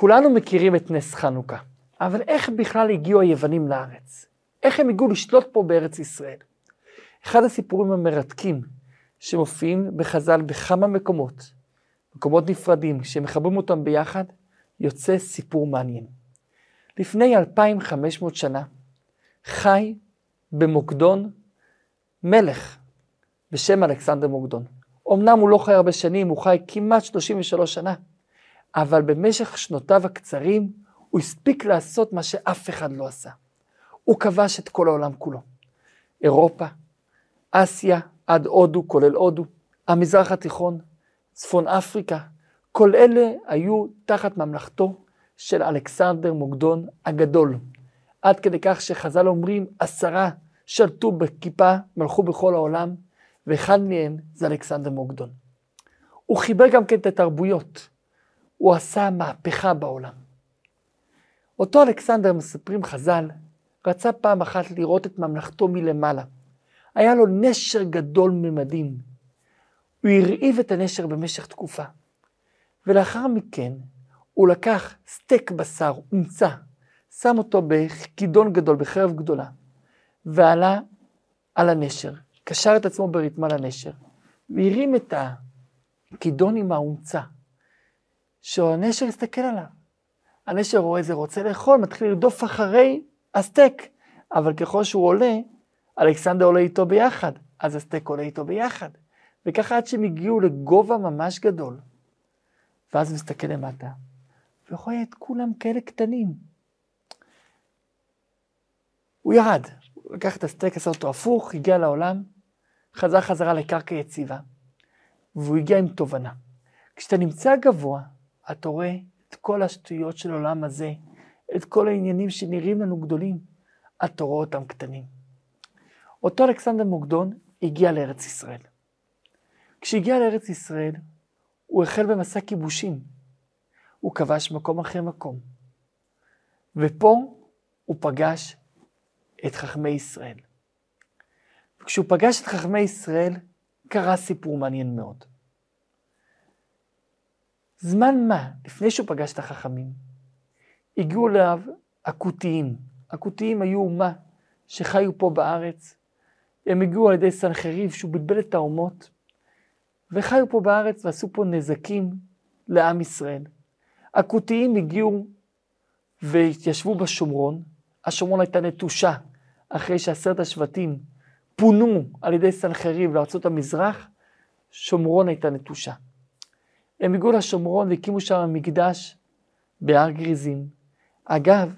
כולנו מכירים את נס חנוכה, אבל איך בכלל הגיעו היוונים לארץ? איך הם הגיעו לשלוט פה בארץ ישראל? אחד הסיפורים המרתקים שמופיעים בחז"ל בכמה מקומות, מקומות נפרדים, שמחברים אותם ביחד, יוצא סיפור מעניין. לפני 2,500 שנה חי במוקדון מלך בשם אלכסנדר מוקדון. אמנם הוא לא חי הרבה שנים, הוא חי כמעט 33 שנה, אבל במשך שנותיו הקצרים הוא הספיק לעשות מה שאף אחד לא עשה. הוא כבש את כל העולם כולו. אירופה, אסיה, עד הודו, כולל הודו, המזרח התיכון, צפון אפריקה, כל אלה היו תחת ממלכתו של אלכסנדר מוקדון הגדול. עד כדי כך שחז"ל אומרים עשרה שלטו בכיפה, מלכו בכל העולם, ואחד מהם זה אלכסנדר מוקדון. הוא חיבר גם כן את התרבויות. הוא עשה מהפכה בעולם. אותו אלכסנדר, מספרים חז"ל, רצה פעם אחת לראות את ממלכתו מלמעלה. היה לו נשר גדול ממדים. הוא הרעיב את הנשר במשך תקופה. ולאחר מכן הוא לקח סטייק בשר, הומצא, שם אותו בכידון גדול, בחרב גדולה, ועלה על הנשר, קשר את עצמו ברתמה לנשר, והרים את הכידון עם ההומצה, שהנשר הסתכל עליו. הנשר רואה זה רוצה לאכול, מתחיל לרדוף אחרי הסטייק, אבל ככל שהוא עולה, אלכסנדר עולה איתו ביחד, אז הסטייק עולה איתו ביחד. וככה עד שהם הגיעו לגובה ממש גדול. ואז הוא מסתכל למטה, ורואה את כולם כאלה קטנים. הוא ירד, הוא לקח את הסטייק, עשה אותו הפוך, הגיע לעולם, חזר חזרה לקרקע יציבה, והוא הגיע עם תובנה. כשאתה נמצא גבוה, אתה רואה את כל השטויות של העולם הזה, את כל העניינים שנראים לנו גדולים, אתה רואה אותם קטנים. אותו אלכסנדר מוקדון הגיע לארץ ישראל. כשהגיע לארץ ישראל, הוא החל במסע כיבושים. הוא כבש מקום אחרי מקום. ופה הוא פגש את חכמי ישראל. וכשהוא פגש את חכמי ישראל, קרה סיפור מעניין מאוד. זמן מה, לפני שהוא פגש את החכמים, הגיעו אליו הכותיים. הכותיים היו אומה שחיו פה בארץ. הם הגיעו על ידי סנחריב, שהוא בלבל את האומות, וחיו פה בארץ ועשו פה נזקים לעם ישראל. הכותיים הגיעו והתיישבו בשומרון, השומרון הייתה נטושה אחרי שעשרת השבטים פונו על ידי סנחריב לארצות המזרח, שומרון הייתה נטושה. הם הגיעו לשומרון והקימו שם מקדש בהר גריזים. אגב,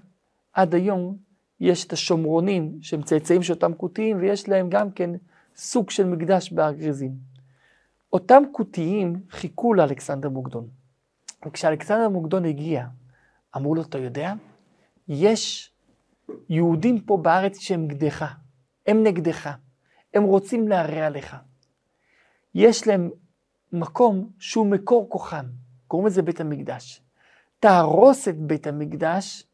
עד היום יש את השומרונים שהם צאצאים של אותם כותיים ויש להם גם כן סוג של מקדש בהר גריזים. אותם כותיים חיכו לאלכסנדר מוקדון. וכשאלכסנדר מוקדון הגיע, אמרו לו, אתה יודע, יש יהודים פה בארץ שהם נגדך, הם נגדך, הם רוצים להרע לך. יש להם מקום שהוא מקור כוחם, קוראים לזה בית המקדש. תהרוס את בית המקדש,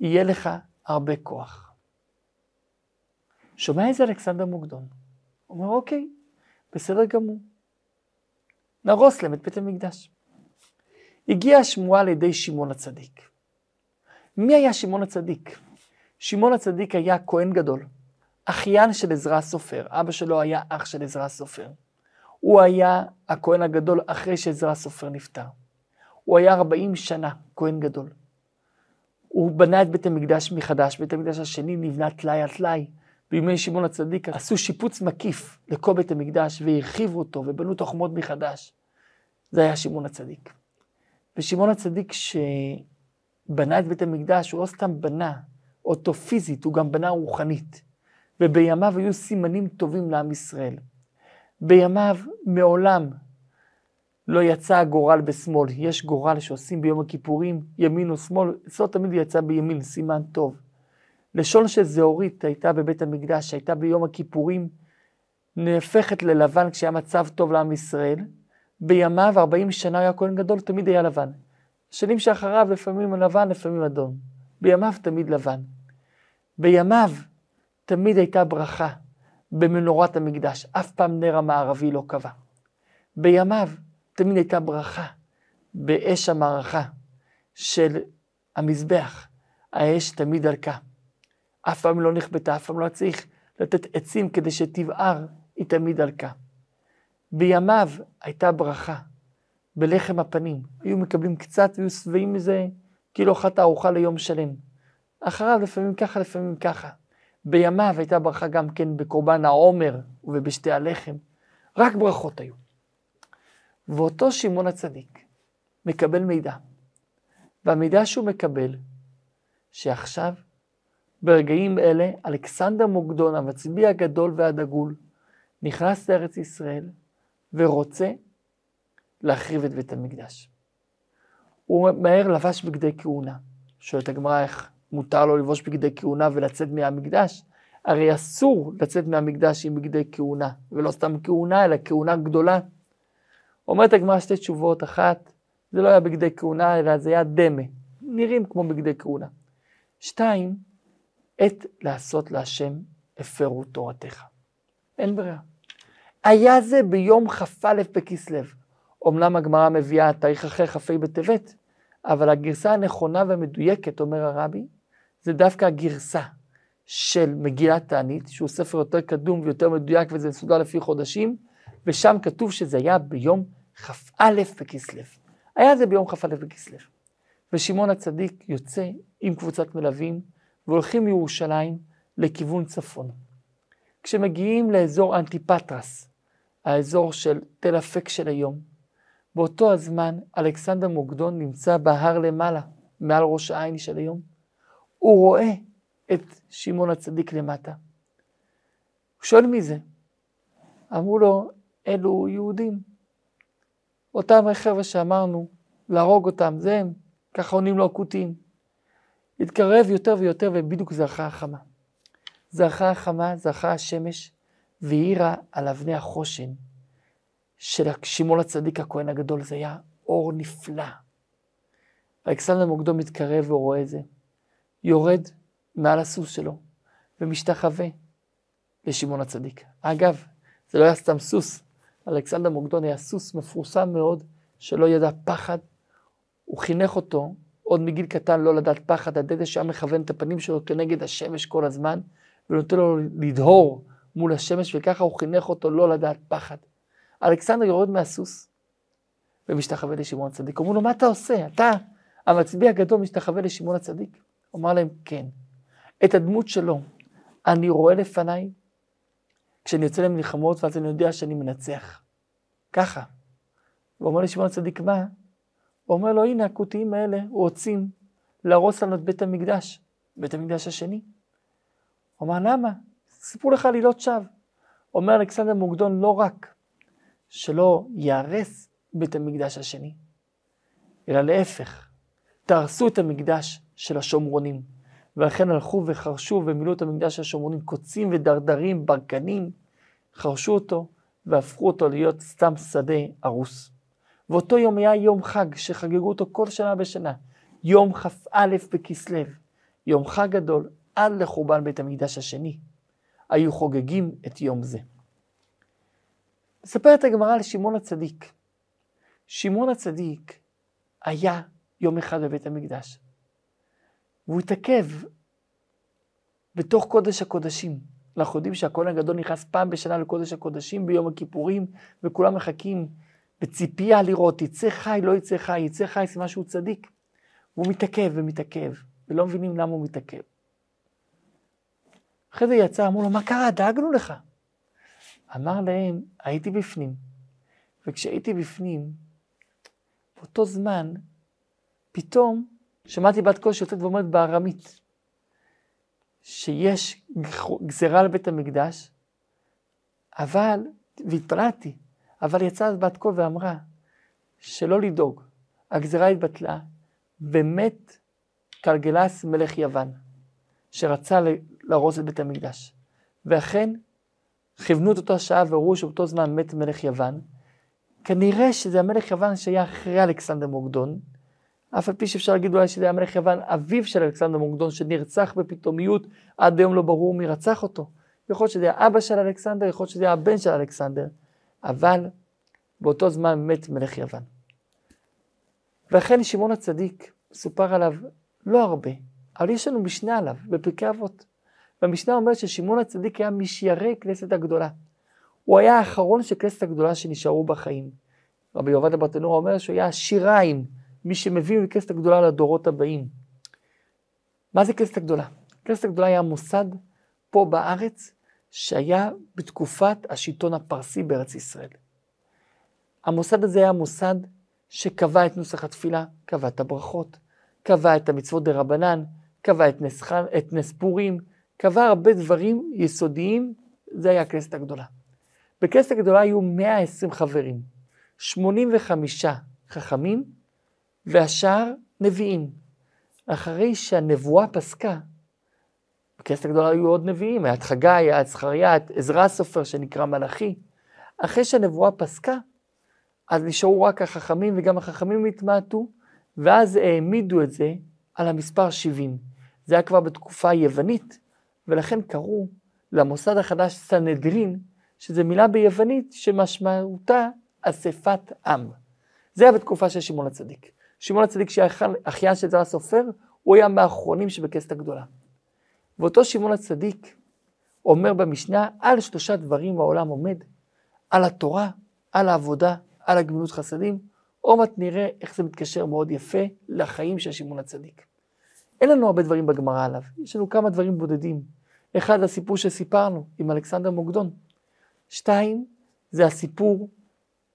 יהיה לך הרבה כוח. שומע איזה אלכסנדר מוקדון? אומר, אוקיי, בסדר גמור. נהרוס להם את בית המקדש. הגיעה השמועה לידי שמעון הצדיק. מי היה שמעון הצדיק? שמעון הצדיק היה כהן גדול, אחיין של עזרא הסופר, אבא שלו היה אח של עזרא הסופר. הוא היה הכהן הגדול אחרי שעזרא הסופר נפטר. הוא היה 40 שנה כהן גדול. הוא בנה את בית המקדש מחדש, בית המקדש השני נבנה טלאי על טלאי. בימי שמעון הצדיק עשו שיפוץ מקיף לכל בית המקדש והרחיבו אותו ובנו תחומות מחדש. זה היה שמעון הצדיק. ושמעון הצדיק שבנה את בית המקדש, הוא לא סתם בנה אותו פיזית, הוא גם בנה רוחנית. ובימיו היו סימנים טובים לעם ישראל. בימיו מעולם לא יצא הגורל בשמאל. יש גורל שעושים ביום הכיפורים, ימין או שמאל, אצלו תמיד יצא בימין, סימן טוב. לשון של זהורית הייתה בבית המקדש, שהייתה ביום הכיפורים, נהפכת ללבן כשהיה מצב טוב לעם ישראל. בימיו, 40 שנה היה כהן גדול, תמיד היה לבן. שנים שאחריו, לפעמים לבן, לפעמים אדום. בימיו תמיד לבן. בימיו תמיד הייתה ברכה במנורת המקדש, אף פעם נר המערבי לא קבע. בימיו תמיד הייתה ברכה באש המערכה, של המזבח, האש תמיד דרכה. אף פעם לא נכבתה, אף פעם לא צריך לתת עצים כדי שתבער, היא תמיד דרכה. בימיו הייתה ברכה, בלחם הפנים. היו מקבלים קצת והיו שבעים מזה, כאילו אכלת ארוחה ליום שלם. אחריו לפעמים ככה, לפעמים ככה. בימיו הייתה ברכה גם כן בקורבן העומר ובשתי הלחם. רק ברכות היו. ואותו שמעון הצדיק מקבל מידע, והמידע שהוא מקבל, שעכשיו, ברגעים אלה, אלכסנדר מוקדון, המצביע הגדול והדגול, נכנס לארץ ישראל ורוצה להחריב את בית המקדש. הוא מהר לבש בגדי כהונה. שואלת הגמרא איך מותר לו לבוש בגדי כהונה ולצאת מהמקדש? הרי אסור לצאת מהמקדש עם בגדי כהונה, ולא סתם כהונה, אלא כהונה גדולה. אומרת הגמרא שתי תשובות, אחת, זה לא היה בגדי כהונה, אלא זה היה דמה, נראים כמו בגדי כהונה. שתיים, עת לעשות להשם הפרו תורתך. אין ברירה. היה זה ביום כ"א בכסלו. אמנם הגמרא מביאה תאריך אחר כ"ה בטבת, אבל הגרסה הנכונה והמדויקת, אומר הרבי, זה דווקא הגרסה של מגילת תענית, שהוא ספר יותר קדום ויותר מדויק וזה מסודר לפי חודשים, ושם כתוב שזה היה ביום כ"א בכסלו. היה זה ביום כ"א בכסלו. ושמעון הצדיק יוצא עם קבוצת מלווים והולכים מירושלים לכיוון צפון. כשמגיעים לאזור אנטיפטרס, האזור של תל אפק של היום, באותו הזמן אלכסנדר מוקדון נמצא בהר למעלה, מעל ראש העין של היום. הוא רואה את שמעון הצדיק למטה. הוא שואל מי זה? אמרו לו, אלו יהודים. אותם חבר'ה שאמרנו, להרוג אותם, זה הם, ככה עונים לו הכותים. התקרב יותר ויותר ובדיוק זרחה החמה. זרחה החמה, זרחה השמש, והאירה על אבני החושן של שמעון הצדיק הכהן הגדול, זה היה אור נפלא. אלכסנדר מוקדו מתקרב ורואה את זה, יורד מעל הסוס שלו ומשתחווה לשמעון הצדיק. אגב, זה לא היה סתם סוס, אלכסנדר מוקדון היה סוס מפורסם מאוד, שלא ידע פחד. הוא חינך אותו עוד מגיל קטן לא לדעת פחד, הדדע שהיה מכוון את הפנים שלו כנגד השמש כל הזמן, ונותן לו לדהור מול השמש, וככה הוא חינך אותו לא לדעת פחד. אלכסנדר יורד מהסוס ומשתחווה לשמעון הצדיק. אמרו לו, מה אתה עושה? אתה, המצביע הגדול, משתחווה לשמעון הצדיק? אמר להם, כן. את הדמות שלו אני רואה לפניי כשאני יוצא למלחמות, ואז אני יודע שאני מנצח. ככה. הוא אומר לשמעון הצדיק, מה? הוא אומר לו, הנה הכותיים האלה רוצים להרוס לנו את בית המקדש, בית המקדש השני. הוא אמר, למה? סיפרו לך עלילות שווא. אומר אלכסנדר מוקדון, לא רק שלא ייהרס בית המקדש השני, אלא להפך, תהרסו את המקדש של השומרונים. ולכן הלכו וחרשו ומילאו את המקדש של השומרונים, קוצים ודרדרים, ברקנים, חרשו אותו והפכו אותו להיות סתם שדה הרוס. ואותו יום היה יום חג שחגגו אותו כל שנה בשנה, יום כ"א בכסלו, יום חג גדול עד לחורבן בית המקדש השני. היו חוגגים את יום זה. מספרת הגמרא על שמעון הצדיק. שמעון הצדיק היה יום אחד בבית המקדש, והוא התעכב בתוך קודש הקודשים. אנחנו יודעים שהכהן הגדול נכנס פעם בשנה לקודש הקודשים ביום הכיפורים, וכולם מחכים בציפייה לראות, יצא חי, לא יצא חי, יצא חי, זה משהו צדיק. והוא מתעכב ומתעכב, ולא מבינים למה הוא מתעכב. אחרי זה יצא, אמרו לו, מה קרה? דאגנו לך. אמר להם, הייתי בפנים, וכשהייתי בפנים, באותו זמן, פתאום שמעתי בת קול שיוצאת ואומרת בארמית, שיש גזירה על בית המקדש, אבל, והתפללתי, אבל יצאה בת קול ואמרה שלא לדאוג, הגזירה התבטלה, ומת קלגלס מלך יוון, שרצה להרוס את בית המקדש. ואכן, כיוונו את אותו שעה וראו שבאותו זמן מת מלך יוון. כנראה שזה המלך יוון שהיה אחרי אלכסנדר מוקדון, אף על פי שאפשר להגיד אולי שזה היה מלך יוון, אביו של אלכסנדר מוקדון, שנרצח בפתאומיות, עד היום לא ברור מי רצח אותו. יכול להיות שזה היה אבא של אלכסנדר, יכול להיות שזה היה הבן של אלכסנדר, אבל באותו זמן מת מלך יוון. ואכן שמעון הצדיק מסופר עליו לא הרבה, אבל יש לנו משנה עליו בפרקי אבות. והמשנה אומרת ששמעון הצדיק היה משיירי כנסת הגדולה. הוא היה האחרון של כנסת הגדולה שנשארו בחיים. רבי עובדיה ברטנורה אומר שהוא היה שיריים, מי שמביא מכנסת הגדולה לדורות הבאים. מה זה כנסת הגדולה? כנסת הגדולה היה מוסד פה בארץ שהיה בתקופת השלטון הפרסי בארץ ישראל. המוסד הזה היה מוסד שקבע את נוסח התפילה, קבע את הברכות, קבע את המצוות דה רבנן, קבע את נס, את נס פורים, קבע הרבה דברים יסודיים, זה היה הכנסת הגדולה. בכנסת הגדולה היו 120 חברים, 85 חכמים והשאר נביאים. אחרי שהנבואה פסקה, בכנסת הגדולה היו עוד נביאים, היה את חגי, היה את זכריה, את עזרא הסופר שנקרא מלאכי. אחרי שהנבואה פסקה, אז נשארו רק החכמים וגם החכמים התמעטו, ואז העמידו את זה על המספר 70. זה היה כבר בתקופה היוונית, ולכן קראו למוסד החדש סנהדרין, שזה מילה ביוונית שמשמעותה אספת עם. זה היה בתקופה של שמעון הצדיק. שמעון הצדיק שהיה אחיין של זרע סופר, הוא היה מהאחרונים שבכסת הגדולה. ואותו שמעון הצדיק אומר במשנה, על שלושה דברים העולם עומד, על התורה, על העבודה, על הגמילות חסדים, עוד מעט נראה איך זה מתקשר מאוד יפה לחיים של שמעון הצדיק. אין לנו הרבה דברים בגמרא עליו, יש לנו כמה דברים בודדים. אחד, הסיפור שסיפרנו עם אלכסנדר מוקדון. שתיים, זה הסיפור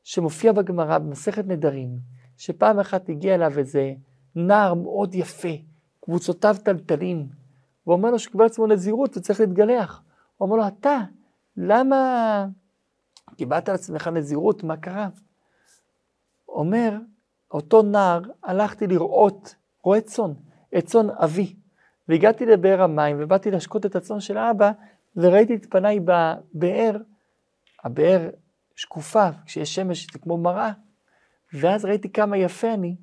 שמופיע בגמרא במסכת נדרים, שפעם אחת הגיע אליו איזה נער מאוד יפה, קבוצותיו טלטלים, ואומר לו שקיבל עצמו נזירות וצריך להתגלח. הוא אומר לו, אתה, למה קיבלת על עצמך נזירות, מה קרה? אומר, אותו נער, הלכתי לראות, רועה צאן, את צאן אבי, והגעתי לבאר המים ובאתי להשקות את הצאן של האבא, וראיתי את פניי בבאר, הבאר שקופה, כשיש שמש זה כמו מראה, ואז ראיתי כמה יפה אני,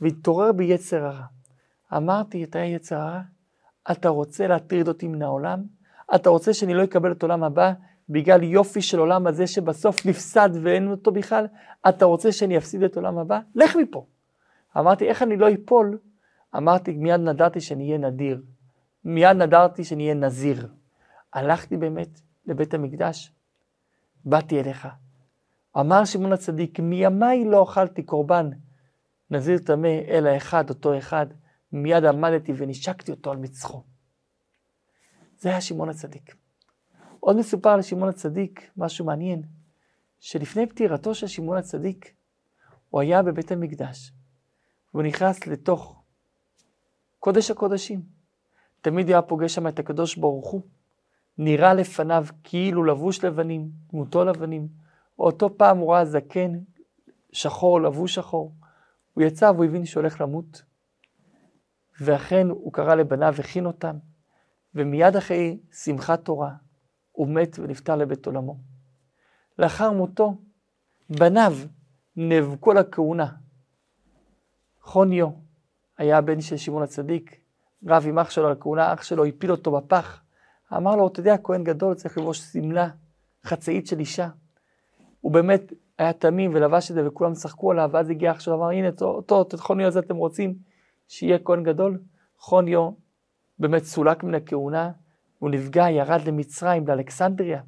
והתעורר בי יצר הרע. אמרתי, אתה יצר הרע? אתה רוצה להטריד אותי מן העולם? אתה רוצה שאני לא אקבל את עולם הבא בגלל יופי של עולם הזה שבסוף נפסד ואין אותו בכלל? אתה רוצה שאני אפסיד את עולם הבא? לך מפה. אמרתי, איך אני לא אפול? אמרתי, מיד נדרתי שאני אהיה נדיר. מיד נדרתי שאני אהיה נזיר. הלכתי באמת לבית המקדש, באתי אליך. אמר שמעון הצדיק, מימיי לא אכלתי קורבן נזיר טמא, אלא אחד, אותו אחד. מיד עמדתי ונשקתי אותו על מצחו. זה היה שמעון הצדיק. עוד מסופר על שמעון הצדיק, משהו מעניין, שלפני פטירתו של שמעון הצדיק, הוא היה בבית המקדש, והוא נכנס לתוך קודש הקודשים. תמיד היה פוגש שם את הקדוש ברוך הוא, נראה לפניו כאילו לבוש לבנים, דמותו לבנים. אותו פעם הוא ראה זקן, שחור, לבוש שחור. הוא יצא והוא הבין שהוא הולך למות. ואכן הוא קרא לבניו, הכין אותם, ומיד אחרי שמחת תורה, הוא מת ונפטר לבית עולמו. לאחר מותו, בניו נאבקו לכהונה. חוניו היה הבן של שמעון הצדיק, רב עם אח שלו על הכהונה, אח שלו הפיל אותו בפח. אמר לו, אתה יודע, כהן גדול צריך ללבוש שמלה, חצאית של אישה. הוא באמת היה תמים ולבש את זה וכולם צחקו עליו, ואז הגיע אח שלו, אמר, הנה, אותו, את חוניו הזה אתם רוצים שיהיה כהן גדול? חוניו באמת סולק מן הכהונה, הוא נפגע, ירד למצרים, לאלכסנדריה,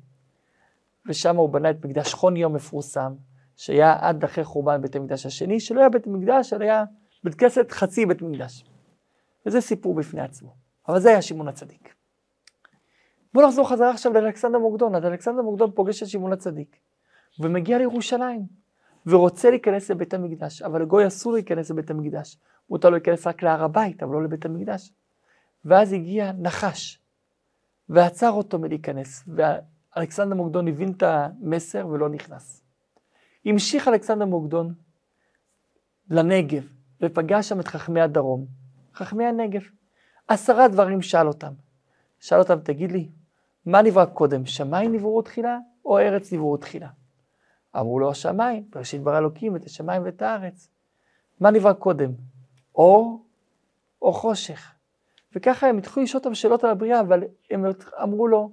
ושם הוא בנה את מקדש חוניו מפורסם, שהיה עד אחרי חורבן בית המקדש השני, שלא היה בית מקדש, אלא היה בית כנסת חצי בית מקדש. וזה סיפור בפני עצמו. אבל זה היה שמעון הצדיק. בואו נחזור חזרה עכשיו לאלכסנדר מוקדון. אז אלכסנדר מוקדון פוגש את שמעון הצדיק, ומגיע לירושלים, ורוצה להיכנס לבית המקדש, אבל לגוי אסור להיכנס לבית המקדש. מותר לו להיכנס רק להר הבית, אבל לא לבית המקדש. ואז הגיע נחש, ועצר אותו מלהיכנס, ואלכסנדר מוקדון הבין את המסר ולא נכנס. המשיך אלכסנדר מוקדון לנגב, ופגש שם את חכמי הדרום, חכמי הנגב. עשרה דברים שאל אותם. שאל אותם, תגיד לי, מה נברא קודם, שמיים נבראו תחילה, או ארץ נבראו תחילה? אמרו לו השמיים, בראשית ברא אלוקים את השמיים ואת הארץ. מה נברא קודם, אור או חושך? וככה הם התחילו לשאול אותם שאלות על הבריאה, אבל הם אמרו לו,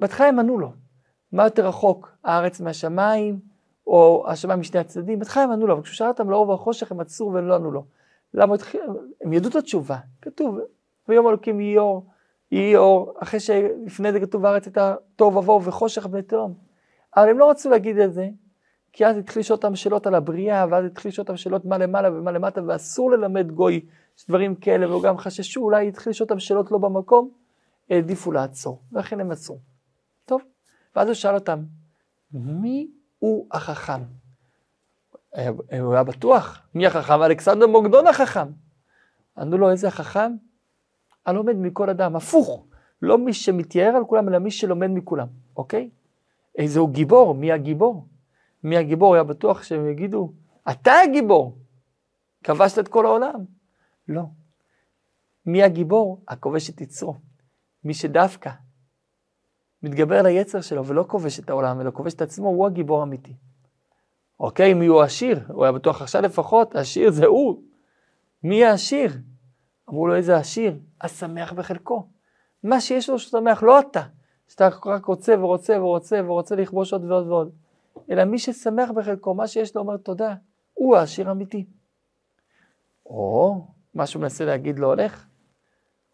בהתחלה הם ענו לו, מה יותר רחוק, הארץ מהשמיים, או השמיים משני הצדדים? בהתחלה הם ענו לו, אבל כשהוא שאל אותם לאור והחושך הם עצרו והם לא ענו לו. למה התחיל, הם ידעו את התשובה, כתוב, ויום אלוקים יהי אור, יהי אור, אחרי שלפני זה כתוב בארץ הייתה תוהו ובוהו וחושך בני תהום. אבל הם לא רצו להגיד את זה, כי אז התחיל לשאול אותם שאלות על הבריאה, ואז התחיל לשאול אותם שאלות מה למעלה ומה למטה, ואסור ללמד גוי דברים כאלה, והוא גם חששו, אולי התחיל לשאול אותם שאלות לא במקום, העדיפו לעצור, ולכן הם עצרו. טוב, ואז הוא שאל אותם, מי הוא החכם? הוא היה בטוח, מי החכם? אלכסנדר מוקדון החכם. ענו לו, איזה החכם? הלומד מכל אדם, הפוך, לא מי שמתייער על כולם, אלא מי שלומד מכולם, אוקיי? איזה הוא גיבור, מי הגיבור? מי הגיבור? היה בטוח שהם יגידו, אתה הגיבור, כבשת את כל העולם. לא. מי הגיבור? הכובש את יצרו. מי שדווקא מתגבר על היצר שלו ולא כובש את העולם, אלא כובש את עצמו, הוא הגיבור האמיתי. אוקיי, מי הוא העשיר? הוא היה בטוח עכשיו לפחות, העשיר זה הוא. מי העשיר? אמרו לו, איזה עשיר? השמח בחלקו. מה שיש לו שהוא שמח, לא אתה, שאתה רק רוצה ורוצה ורוצה ורוצה לכבוש עוד ועוד ועוד. אלא מי ששמח בחלקו, מה שיש לו אומר תודה, הוא העשיר האמיתי. או, מה שהוא מנסה להגיד לא הולך.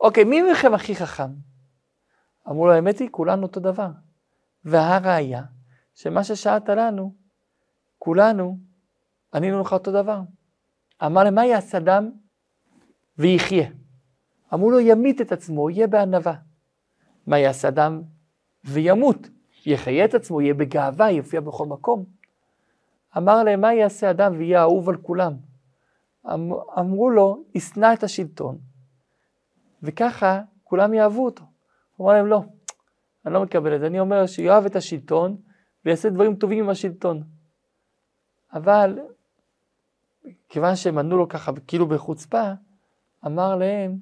אוקיי, מי מכם הכי חכם? אמרו לו, האמת היא, כולנו אותו דבר. והראיה, שמה ששאלת לנו, כולנו ענינו לך אותו דבר. אמר להם, מה יעשה אדם ויחיה? אמרו לו, ימית את עצמו, יהיה בענווה. מה יעשה אדם וימות? יחיה את עצמו, יהיה בגאווה, יופיע בכל מקום. אמר להם, מה יעשה אדם ויהיה אהוב על כולם? אמ, אמרו לו, ישנא את השלטון, וככה כולם יאהבו אותו. הוא אמר להם, לא, אני לא מקבל את זה, אני אומר שיאהב את השלטון ויעשה דברים טובים עם השלטון. אבל כיוון שהם ענו לו ככה כאילו בחוצפה, אמר להם,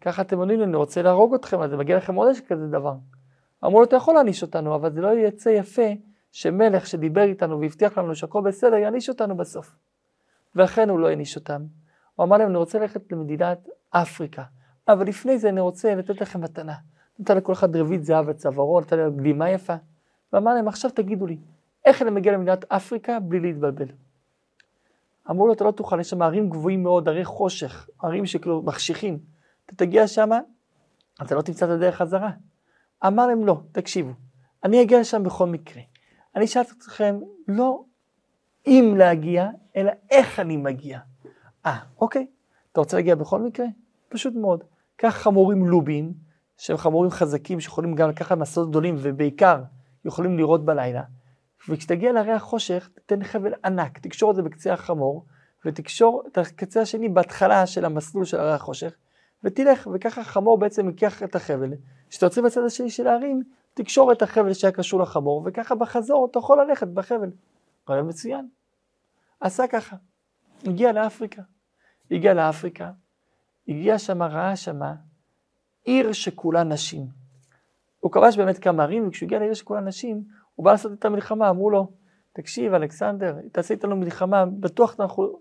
ככה אתם עונים לי, אני רוצה להרוג אתכם, אז מגיע לכם עונש כזה דבר. אמרו לו, אתה יכול להעניש אותנו, אבל זה לא יצא יפה שמלך שדיבר איתנו והבטיח לנו שהכל בסדר, יעניש אותנו בסוף. ואכן הוא לא העניש אותם. הוא אמר להם, אני רוצה ללכת למדינת אפריקה, אבל לפני זה אני רוצה לתת לכם מתנה. נתן לכל אחד רבית זהב וצווארו, נתן להם גלימה יפה, ואמר להם, עכשיו תגידו לי, איך אני מגיע למדינת אפריקה בלי להתבלבל? אמרו לו, אתה לא תוכל, יש שם ערים גבוהים מאוד, ערי חושך, ערים שכאילו מחשיכים. אתה תגיע שם, אתה לא תמצא את הדרך חזרה. אמר להם, לא, תקשיבו, אני אגיע לשם בכל מקרה. אני שאלתי אתכם, לא אם להגיע, אלא איך אני מגיע. אה, אוקיי, אתה רוצה להגיע בכל מקרה? פשוט מאוד. קח חמורים לובים, שהם חמורים חזקים, שיכולים גם לקחת מסעות גדולים, ובעיקר יכולים לראות בלילה. וכשתגיע להרי החושך, תתן חבל ענק, תקשור את זה בקצה החמור, ותקשור את הקצה השני בהתחלה של המסלול של הרי החושך, ותלך, וככה החמור בעצם ייקח את החבל. כשאתה יוצא בצד השני של ההרים, תקשור את החבל שהיה קשור לחמור, וככה בחזור אתה יכול ללכת בחבל. רעיון מצוין. עשה ככה, הגיע לאפריקה. הגיע לאפריקה, הגיע שם, ראה שמה עיר שכולה נשים. הוא כבש באמת כמה ערים, וכשהוא הגיע לעיר שכולה נשים, הוא בא לעשות את המלחמה, אמרו לו, תקשיב, אלכסנדר, תעשה איתנו מלחמה, בטוח אנחנו...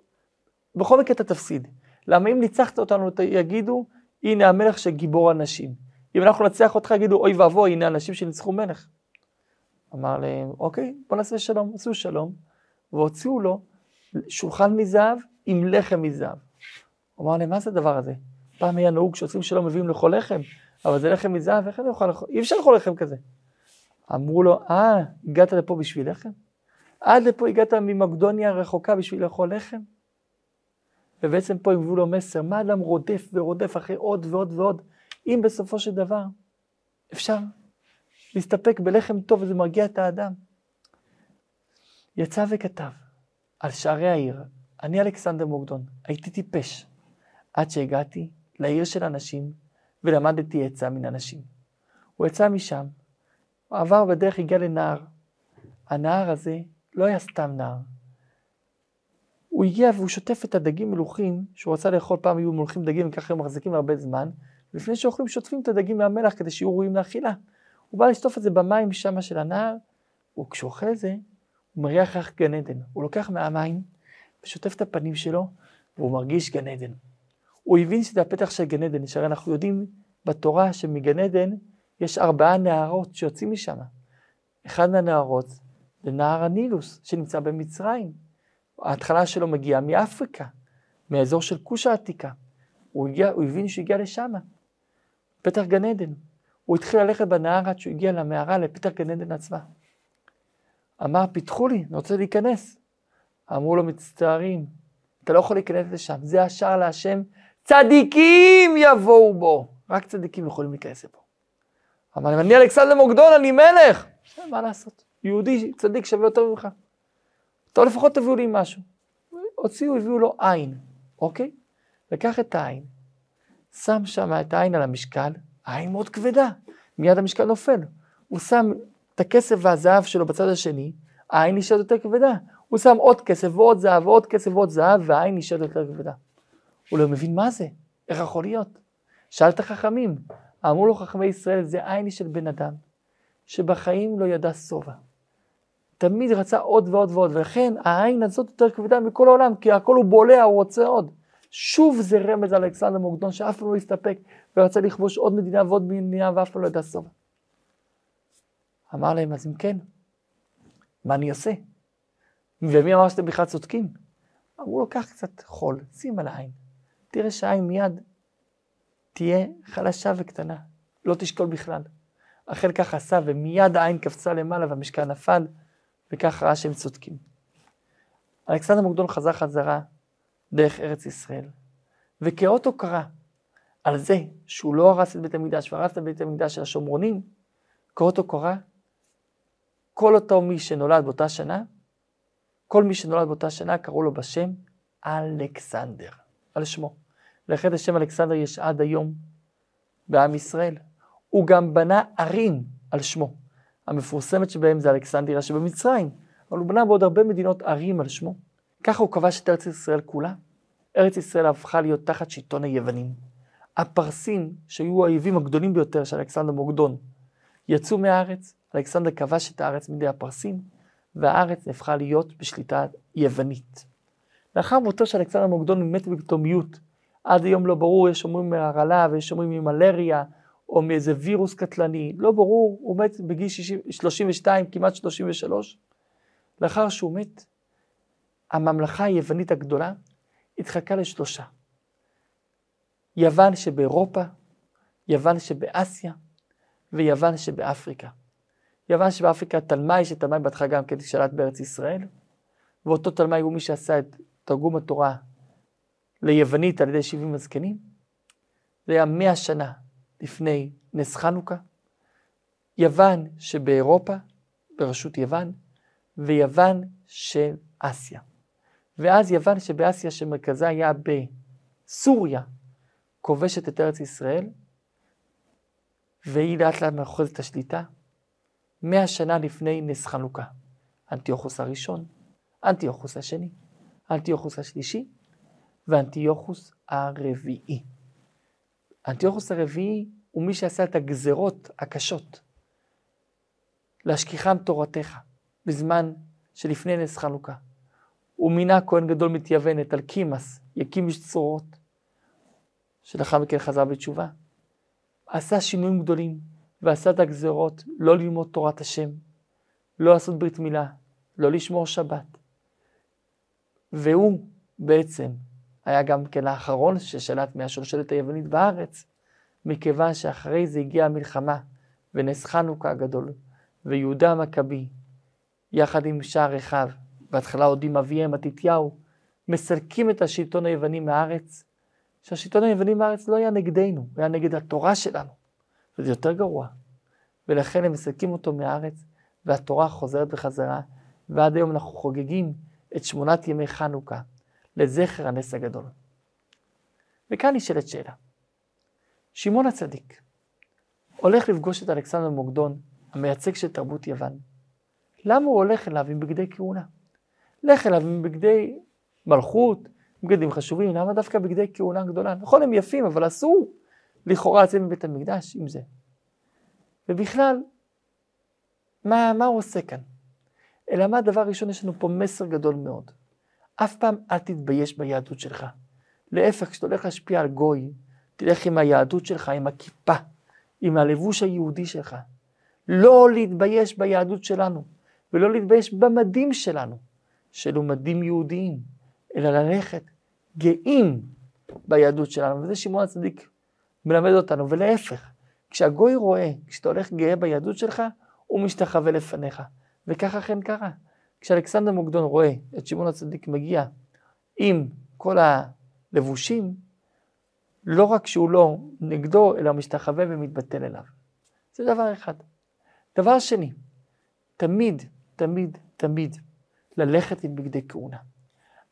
בכל מקרה אתה תפסיד. למה אם ניצחת אותנו, יגידו, הנה המלך שגיבור הנשים. אם אנחנו נצליח אותך, יגידו, אוי ואבוי, הנה אנשים שניצחו מלך. אמר להם, אוקיי, בוא נעשה שלום. עשו שלום, והוציאו לו שולחן מזהב עם לחם מזהב. אמר להם, מה זה הדבר הזה? פעם היה נהוג שעושים שלום מביאים לאכול לחם, אבל זה לחם מזהב, איך אני אוכל לאכול? אי אפשר לאכול לחם כזה. אמרו לו, אה, הגעת לפה בשביל לחם? עד לפה הגעת ממקדוניה הרחוקה בשביל לאכול לחם? ובעצם פה הם הביאו לו מסר, מה אדם רודף ורודף אחרי עוד ועוד ועוד, אם בסופו של דבר אפשר להסתפק בלחם טוב וזה מרגיע את האדם. יצא וכתב על שערי העיר, אני אלכסנדר מוקדון, הייתי טיפש, עד שהגעתי לעיר של אנשים ולמדתי עצה מן אנשים. הוא יצא משם, הוא עבר בדרך, הגיע לנהר. הנהר הזה לא היה סתם נהר. הוא הגיע והוא שוטף את הדגים מלוכים, שהוא רצה לאכול, פעם היו מולכים דגים וככה הם מחזיקים הרבה זמן, ולפני שאוכלים שוטפים את הדגים מהמלח כדי שיהיו ראויים לאכילה. הוא בא לשטוף את זה במים שמה של הנהר, וכשהוא אוכל את זה, הוא מריח ריח גן עדן. הוא לוקח מהמים ושוטף את הפנים שלו, והוא מרגיש גן עדן. הוא הבין שזה הפתח של גן עדן, שהרי אנחנו יודעים בתורה שמגן עדן יש ארבעה נהרות שיוצאים משם. אחד מהנהרות זה נהר הנילוס שנמצא במצרים. ההתחלה שלו מגיעה מאפריקה. מהאזור של כוש העתיקה. הוא, הגיע, הוא הבין שהוא הגיע לשם, פתח גן עדן. הוא התחיל ללכת בנהר עד שהוא הגיע למערה, לפתח גן עדן עצמה. אמר, פיתחו לי, אני רוצה להיכנס. אמרו לו, מצטערים, אתה לא יכול להיכנס לשם, זה השער להשם, צדיקים יבואו בו. רק צדיקים יכולים להיכנס לפה. אמר, אני אלכסנדר מוקדון, אני מלך. מה לעשות? יהודי צדיק שווה יותר ממך. טוב, לפחות תביאו לי משהו. הוציאו, הביאו לו עין, אוקיי? לקח את העין, שם שם את העין על המשקל, העין מאוד כבדה, מיד המשקל נופל. הוא שם את הכסף והזהב שלו בצד השני, העין נשארת יותר כבדה. הוא שם עוד כסף ועוד זהב ועוד כסף ועוד זהב, והעין נשארת יותר כבדה. הוא לא מבין מה זה, איך יכול להיות? שאל את החכמים, אמרו לו חכמי ישראל, זה עין של בן אדם, שבחיים לא ידע שובע. תמיד רצה עוד ועוד ועוד, ולכן העין הזאת יותר כבדה מכל העולם, כי הכל הוא בולע, הוא רוצה עוד. שוב זה רמז על אלכסנדר מוקדון, שאף פעם לא הסתפק, ורצה לכבוש עוד מדינה ועוד מדינה, ואף פעם לא ידע שובע. אמר להם, אז אם כן, מה אני עושה? ומי אמר שאתם בכלל צודקים? אמרו לו, קח קצת חול, שים על העין. תראה שהעין מיד תהיה חלשה וקטנה, לא תשקול בכלל. אכן כך עשה, ומיד העין קפצה למעלה והמשקל נפל, וכך ראה שהם צודקים. אלכסנדר מוקדון חזר חזרה דרך ארץ ישראל, וכאות הוקרה על זה שהוא לא הרס את בית המקדש והרס את בית המקדש של השומרונים, כאות הוקרה, כל אותו מי שנולד באותה שנה, כל מי שנולד באותה שנה קראו לו בשם אלכסנדר, על שמו. לכן השם אלכסנדר יש עד היום בעם ישראל. הוא גם בנה ערים על שמו. המפורסמת שבהם זה אלכסנדריה שבמצרים, אבל הוא בנה בעוד הרבה מדינות ערים על שמו. ככה הוא כבש את ארץ ישראל כולה. ארץ ישראל הפכה להיות תחת שלטון היוונים. הפרסים, שהיו האויבים הגדולים ביותר של אלכסנדר מוקדון, יצאו מהארץ, אלכסנדר כבש את הארץ מידי הפרסים, והארץ הפכה להיות בשליטה יוונית. לאחר מותו של אלכסנדר מוקדון הוא מת בפתאומיות. עד היום לא ברור, יש אומרים מהרעלה ויש אומרים ממלריה, או מאיזה וירוס קטלני, לא ברור, הוא מת בגיל 60, 32, כמעט 33. לאחר שהוא מת, הממלכה היוונית הגדולה התחלקה לשלושה. יוון שבאירופה, יוון שבאסיה ויוון שבאפריקה. יוון שבאפריקה תלמי, שתלמי בהתחלה גם כן שלט בארץ ישראל, ואותו תלמי הוא מי שעשה את תרגום התורה ליוונית על ידי 70 הזקנים. זה היה מאה שנה לפני נס חנוכה. יוון שבאירופה, בראשות יוון, ויוון של אסיה. ואז יוון שבאסיה שמרכזה היה בסוריה, כובשת את ארץ ישראל, והיא לאט לאט מאחוזת את השליטה, מאה שנה לפני נס חנוכה. אנטיוכוס הראשון, אנטיוכוס השני, אנטיוכוס השלישי ואנטיוכוס הרביעי. אנטיוכוס הרביעי הוא מי שעשה את הגזרות הקשות. להשכיחם תורתך, בזמן שלפני נס חנוכה. הוא מינה כהן גדול מתייוון, את אלקימאס, יקים איש צרורות, שלאחר מכן חזר בתשובה. עשה שינויים גדולים, ועשה את הגזרות לא ללמוד תורת השם, לא לעשות ברית מילה, לא לשמור שבת. והוא בעצם היה גם כן האחרון ששלט מהשושלת היוונית בארץ, מכיוון שאחרי זה הגיעה המלחמה ונס חנוכה הגדול, ויהודה המכבי, יחד עם שער אחיו, בהתחלה עוד עם אביהם מתתיהו, מסלקים את השלטון היווני מהארץ, שהשלטון היווני מהארץ לא היה נגדנו, הוא היה נגד התורה שלנו, וזה יותר גרוע. ולכן הם מסלקים אותו מהארץ, והתורה חוזרת בחזרה, ועד היום אנחנו חוגגים את שמונת ימי חנוכה. לזכר הנס הגדול. וכאן נשאלת שאלה. שמעון הצדיק הולך לפגוש את אלכסנדר מוקדון, המייצג של תרבות יוון. למה הוא הולך אליו עם בגדי כהונה? לך אליו עם בגדי מלכות, בגדים חשובים, למה דווקא בגדי כהונה גדולה? נכון, הם יפים, אבל אסור לכאורה לצאת מבית המקדש עם זה. ובכלל, מה, מה הוא עושה כאן? אלא מה הדבר הראשון, יש לנו פה מסר גדול מאוד. אף פעם אל תתבייש ביהדות שלך. להפך, כשאתה הולך להשפיע על גוי, תלך עם היהדות שלך, עם הכיפה, עם הלבוש היהודי שלך. לא להתבייש ביהדות שלנו, ולא להתבייש במדים שלנו, שאלו מדים יהודיים, אלא ללכת גאים ביהדות שלנו, וזה שמעון הצדיק מלמד אותנו, ולהפך, כשהגוי רואה, כשאתה הולך גאה ביהדות שלך, הוא משתחווה לפניך. וככה אכן קרה. כשאלכסנדר מוקדון רואה את שמעון הצדיק מגיע עם כל הלבושים, לא רק שהוא לא נגדו, אלא משתחווה ומתבטל אליו. זה דבר אחד. דבר שני, תמיד, תמיד, תמיד ללכת עם בגדי כהונה.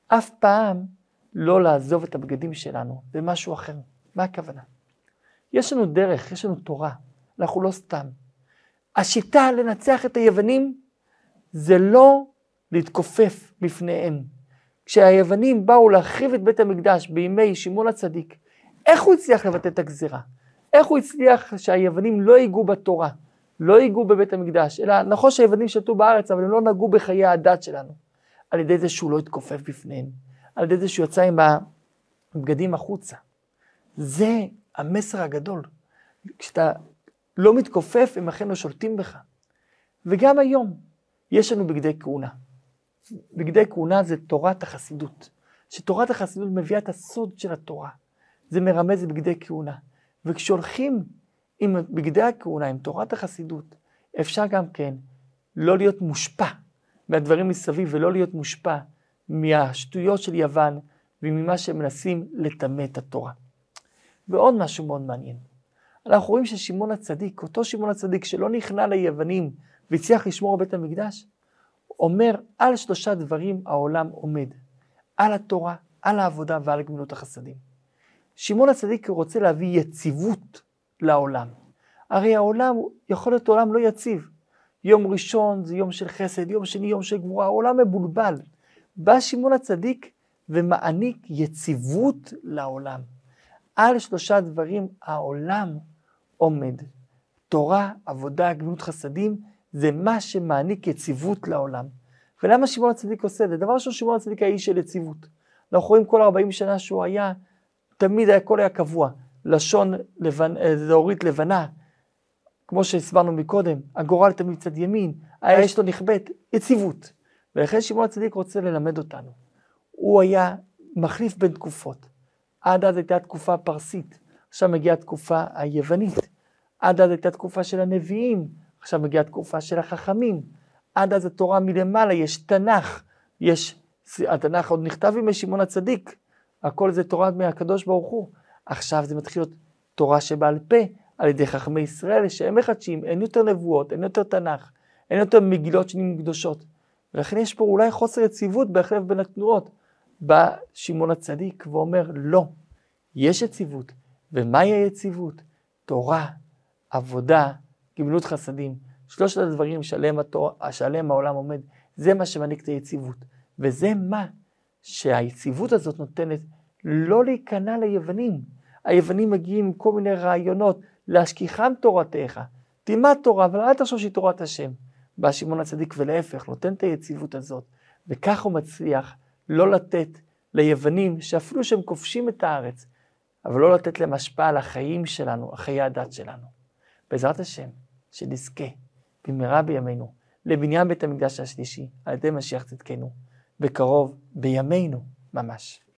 אף פעם לא לעזוב את הבגדים שלנו במשהו אחר. מה הכוונה? יש לנו דרך, יש לנו תורה, אנחנו לא סתם. השיטה לנצח את היוונים זה לא להתכופף בפניהם. כשהיוונים באו להחריב את בית המקדש בימי שמעון הצדיק, איך הוא הצליח לבטא את הגזירה? איך הוא הצליח שהיוונים לא ייגעו בתורה, לא ייגעו בבית המקדש, אלא נכון שהיוונים שתו בארץ, אבל הם לא נגעו בחיי הדת שלנו, על ידי זה שהוא לא התכופף בפניהם, על ידי זה שהוא יצא עם הבגדים החוצה. זה המסר הגדול. כשאתה לא מתכופף, הם אכן לא שולטים בך. וגם היום יש לנו בגדי כהונה. בגדי כהונה זה תורת החסידות, שתורת החסידות מביאה את הסוד של התורה. זה מרמז בגדי כהונה. וכשהולכים עם בגדי הכהונה, עם תורת החסידות, אפשר גם כן לא להיות מושפע מהדברים מסביב ולא להיות מושפע מהשטויות של יוון וממה שהם מנסים לטמא את התורה. ועוד משהו מאוד מעניין. אנחנו רואים ששמעון הצדיק, אותו שמעון הצדיק שלא נכנע ליוונים והצליח לשמור בית המקדש, אומר על שלושה דברים העולם עומד, על התורה, על העבודה ועל גמילות החסדים. שמעון הצדיק רוצה להביא יציבות לעולם. הרי העולם יכול להיות עולם לא יציב. יום ראשון זה יום של חסד, יום שני יום של גבורה, העולם מבולבל. בא שמעון הצדיק ומעניק יציבות לעולם. על שלושה דברים העולם עומד. תורה, עבודה, גמילות חסדים, זה מה שמעניק יציבות לעולם. ולמה שמעון הצדיק עושה את זה? דבר ראשון, שמעון הצדיק היה איש של יציבות. אנחנו רואים כל 40 שנה שהוא היה, תמיד הכל היה קבוע. לשון לבנ... זהורית לבנה, כמו שהסברנו מקודם, הגורל תמיד צד ימין, האש לא נכבדת, יציבות. ולכן שמעון הצדיק רוצה ללמד אותנו. הוא היה מחליף בין תקופות. עד אז הייתה תקופה פרסית, עכשיו מגיעה התקופה היוונית. עד אז הייתה תקופה של הנביאים, עכשיו מגיעה תקופה של החכמים. עד אז התורה מלמעלה, יש תנ"ך, יש, התנ"ך עוד נכתב עם שמעון הצדיק, הכל זה תורה מהקדוש ברוך הוא. עכשיו זה מתחיל להיות תורה שבעל פה על ידי חכמי ישראל, שהם מחדשים, אין יותר נבואות, אין יותר תנ"ך, אין יותר מגילות שנים קדושות. ולכן יש פה אולי חוסר יציבות בהחלף בין התנועות. בא שמעון הצדיק ואומר, לא, יש יציבות. ומהי היציבות? תורה, עבודה, גמילות חסדים. שלושת הדברים שעליהם, התור, שעליהם העולם עומד, זה מה שמעניק את היציבות. וזה מה שהיציבות הזאת נותנת לא להיכנע ליוונים. היוונים מגיעים עם כל מיני רעיונות, להשכיחם תורתך. תלמד תורה, אבל אל תחשוב שהיא תורת השם. בא שמעון הצדיק ולהפך, נותן את היציבות הזאת. וכך הוא מצליח לא לתת ליוונים, שאפילו שהם כובשים את הארץ, אבל לא לתת להם השפעה על החיים שלנו, חיי הדת שלנו. בעזרת השם, שנזכה במהרה בימינו לבניין בית המקדש השלישי על ידי משיח צדקנו, בקרוב בימינו ממש.